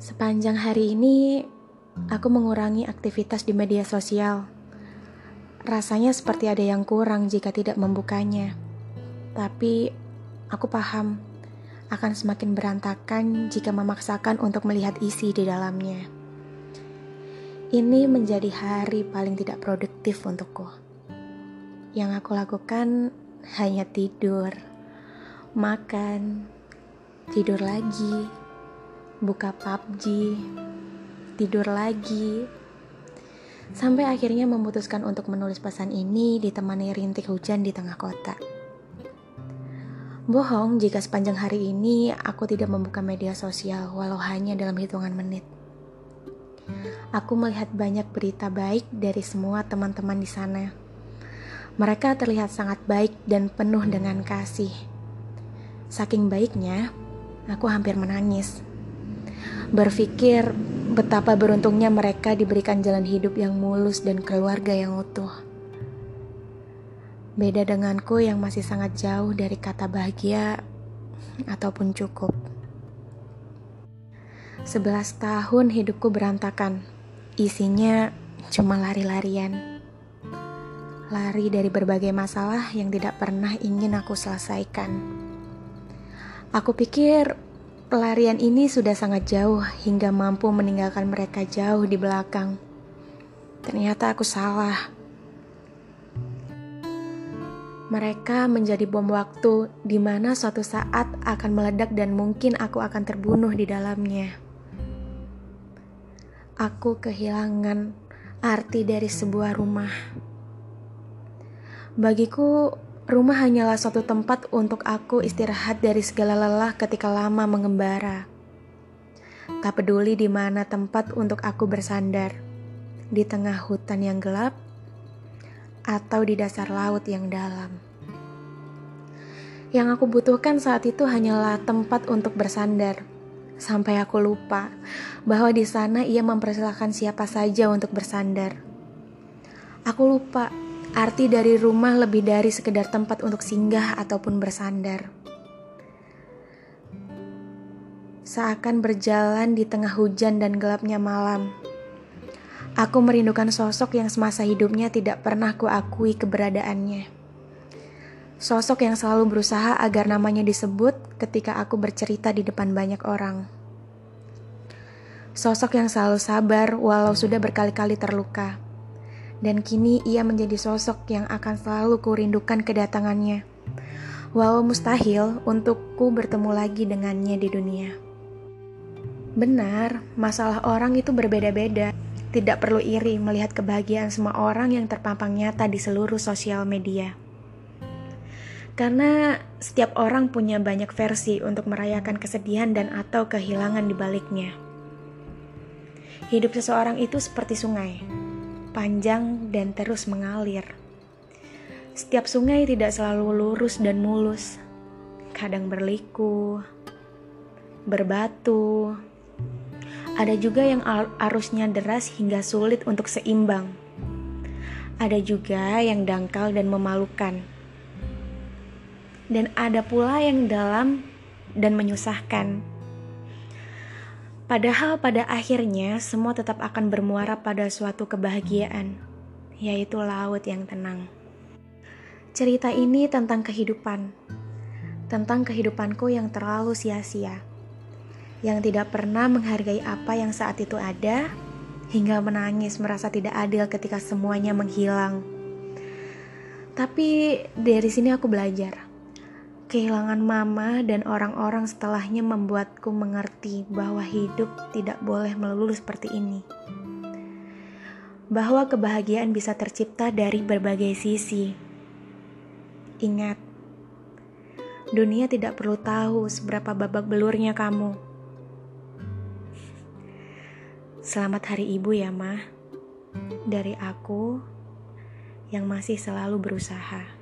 Sepanjang hari ini, aku mengurangi aktivitas di media sosial. Rasanya seperti ada yang kurang jika tidak membukanya. Tapi, aku paham akan semakin berantakan jika memaksakan untuk melihat isi di dalamnya. Ini menjadi hari paling tidak produktif untukku. Yang aku lakukan hanya tidur, makan, tidur lagi buka PUBG, tidur lagi, sampai akhirnya memutuskan untuk menulis pesan ini ditemani rintik hujan di tengah kota. Bohong jika sepanjang hari ini aku tidak membuka media sosial walau hanya dalam hitungan menit. Aku melihat banyak berita baik dari semua teman-teman di sana. Mereka terlihat sangat baik dan penuh dengan kasih. Saking baiknya, aku hampir menangis berpikir betapa beruntungnya mereka diberikan jalan hidup yang mulus dan keluarga yang utuh. Beda denganku yang masih sangat jauh dari kata bahagia ataupun cukup. Sebelas tahun hidupku berantakan. Isinya cuma lari-larian. Lari dari berbagai masalah yang tidak pernah ingin aku selesaikan. Aku pikir Pelarian ini sudah sangat jauh hingga mampu meninggalkan mereka jauh di belakang. Ternyata aku salah. Mereka menjadi bom waktu di mana suatu saat akan meledak dan mungkin aku akan terbunuh di dalamnya. Aku kehilangan arti dari sebuah rumah. Bagiku, Rumah hanyalah suatu tempat untuk aku istirahat dari segala lelah ketika lama mengembara. Tak peduli di mana tempat untuk aku bersandar, di tengah hutan yang gelap atau di dasar laut yang dalam. Yang aku butuhkan saat itu hanyalah tempat untuk bersandar, sampai aku lupa bahwa di sana ia mempersilahkan siapa saja untuk bersandar. Aku lupa Arti dari rumah lebih dari sekedar tempat untuk singgah ataupun bersandar. Seakan berjalan di tengah hujan dan gelapnya malam, aku merindukan sosok yang semasa hidupnya tidak pernah kuakui keberadaannya. Sosok yang selalu berusaha agar namanya disebut ketika aku bercerita di depan banyak orang. Sosok yang selalu sabar walau sudah berkali-kali terluka dan kini ia menjadi sosok yang akan selalu kurindukan kedatangannya. Walau mustahil untukku bertemu lagi dengannya di dunia. Benar, masalah orang itu berbeda-beda. Tidak perlu iri melihat kebahagiaan semua orang yang terpampang nyata di seluruh sosial media. Karena setiap orang punya banyak versi untuk merayakan kesedihan dan atau kehilangan di baliknya. Hidup seseorang itu seperti sungai panjang dan terus mengalir. Setiap sungai tidak selalu lurus dan mulus, kadang berliku, berbatu. Ada juga yang arusnya deras hingga sulit untuk seimbang. Ada juga yang dangkal dan memalukan. Dan ada pula yang dalam dan menyusahkan. Padahal pada akhirnya semua tetap akan bermuara pada suatu kebahagiaan, yaitu laut yang tenang. Cerita ini tentang kehidupan, tentang kehidupanku yang terlalu sia-sia, yang tidak pernah menghargai apa yang saat itu ada, hingga menangis merasa tidak adil ketika semuanya menghilang. Tapi dari sini aku belajar Kehilangan mama dan orang-orang setelahnya membuatku mengerti bahwa hidup tidak boleh melulu seperti ini. Bahwa kebahagiaan bisa tercipta dari berbagai sisi. Ingat, dunia tidak perlu tahu seberapa babak belurnya kamu. Selamat Hari Ibu ya, Mah. Dari aku yang masih selalu berusaha.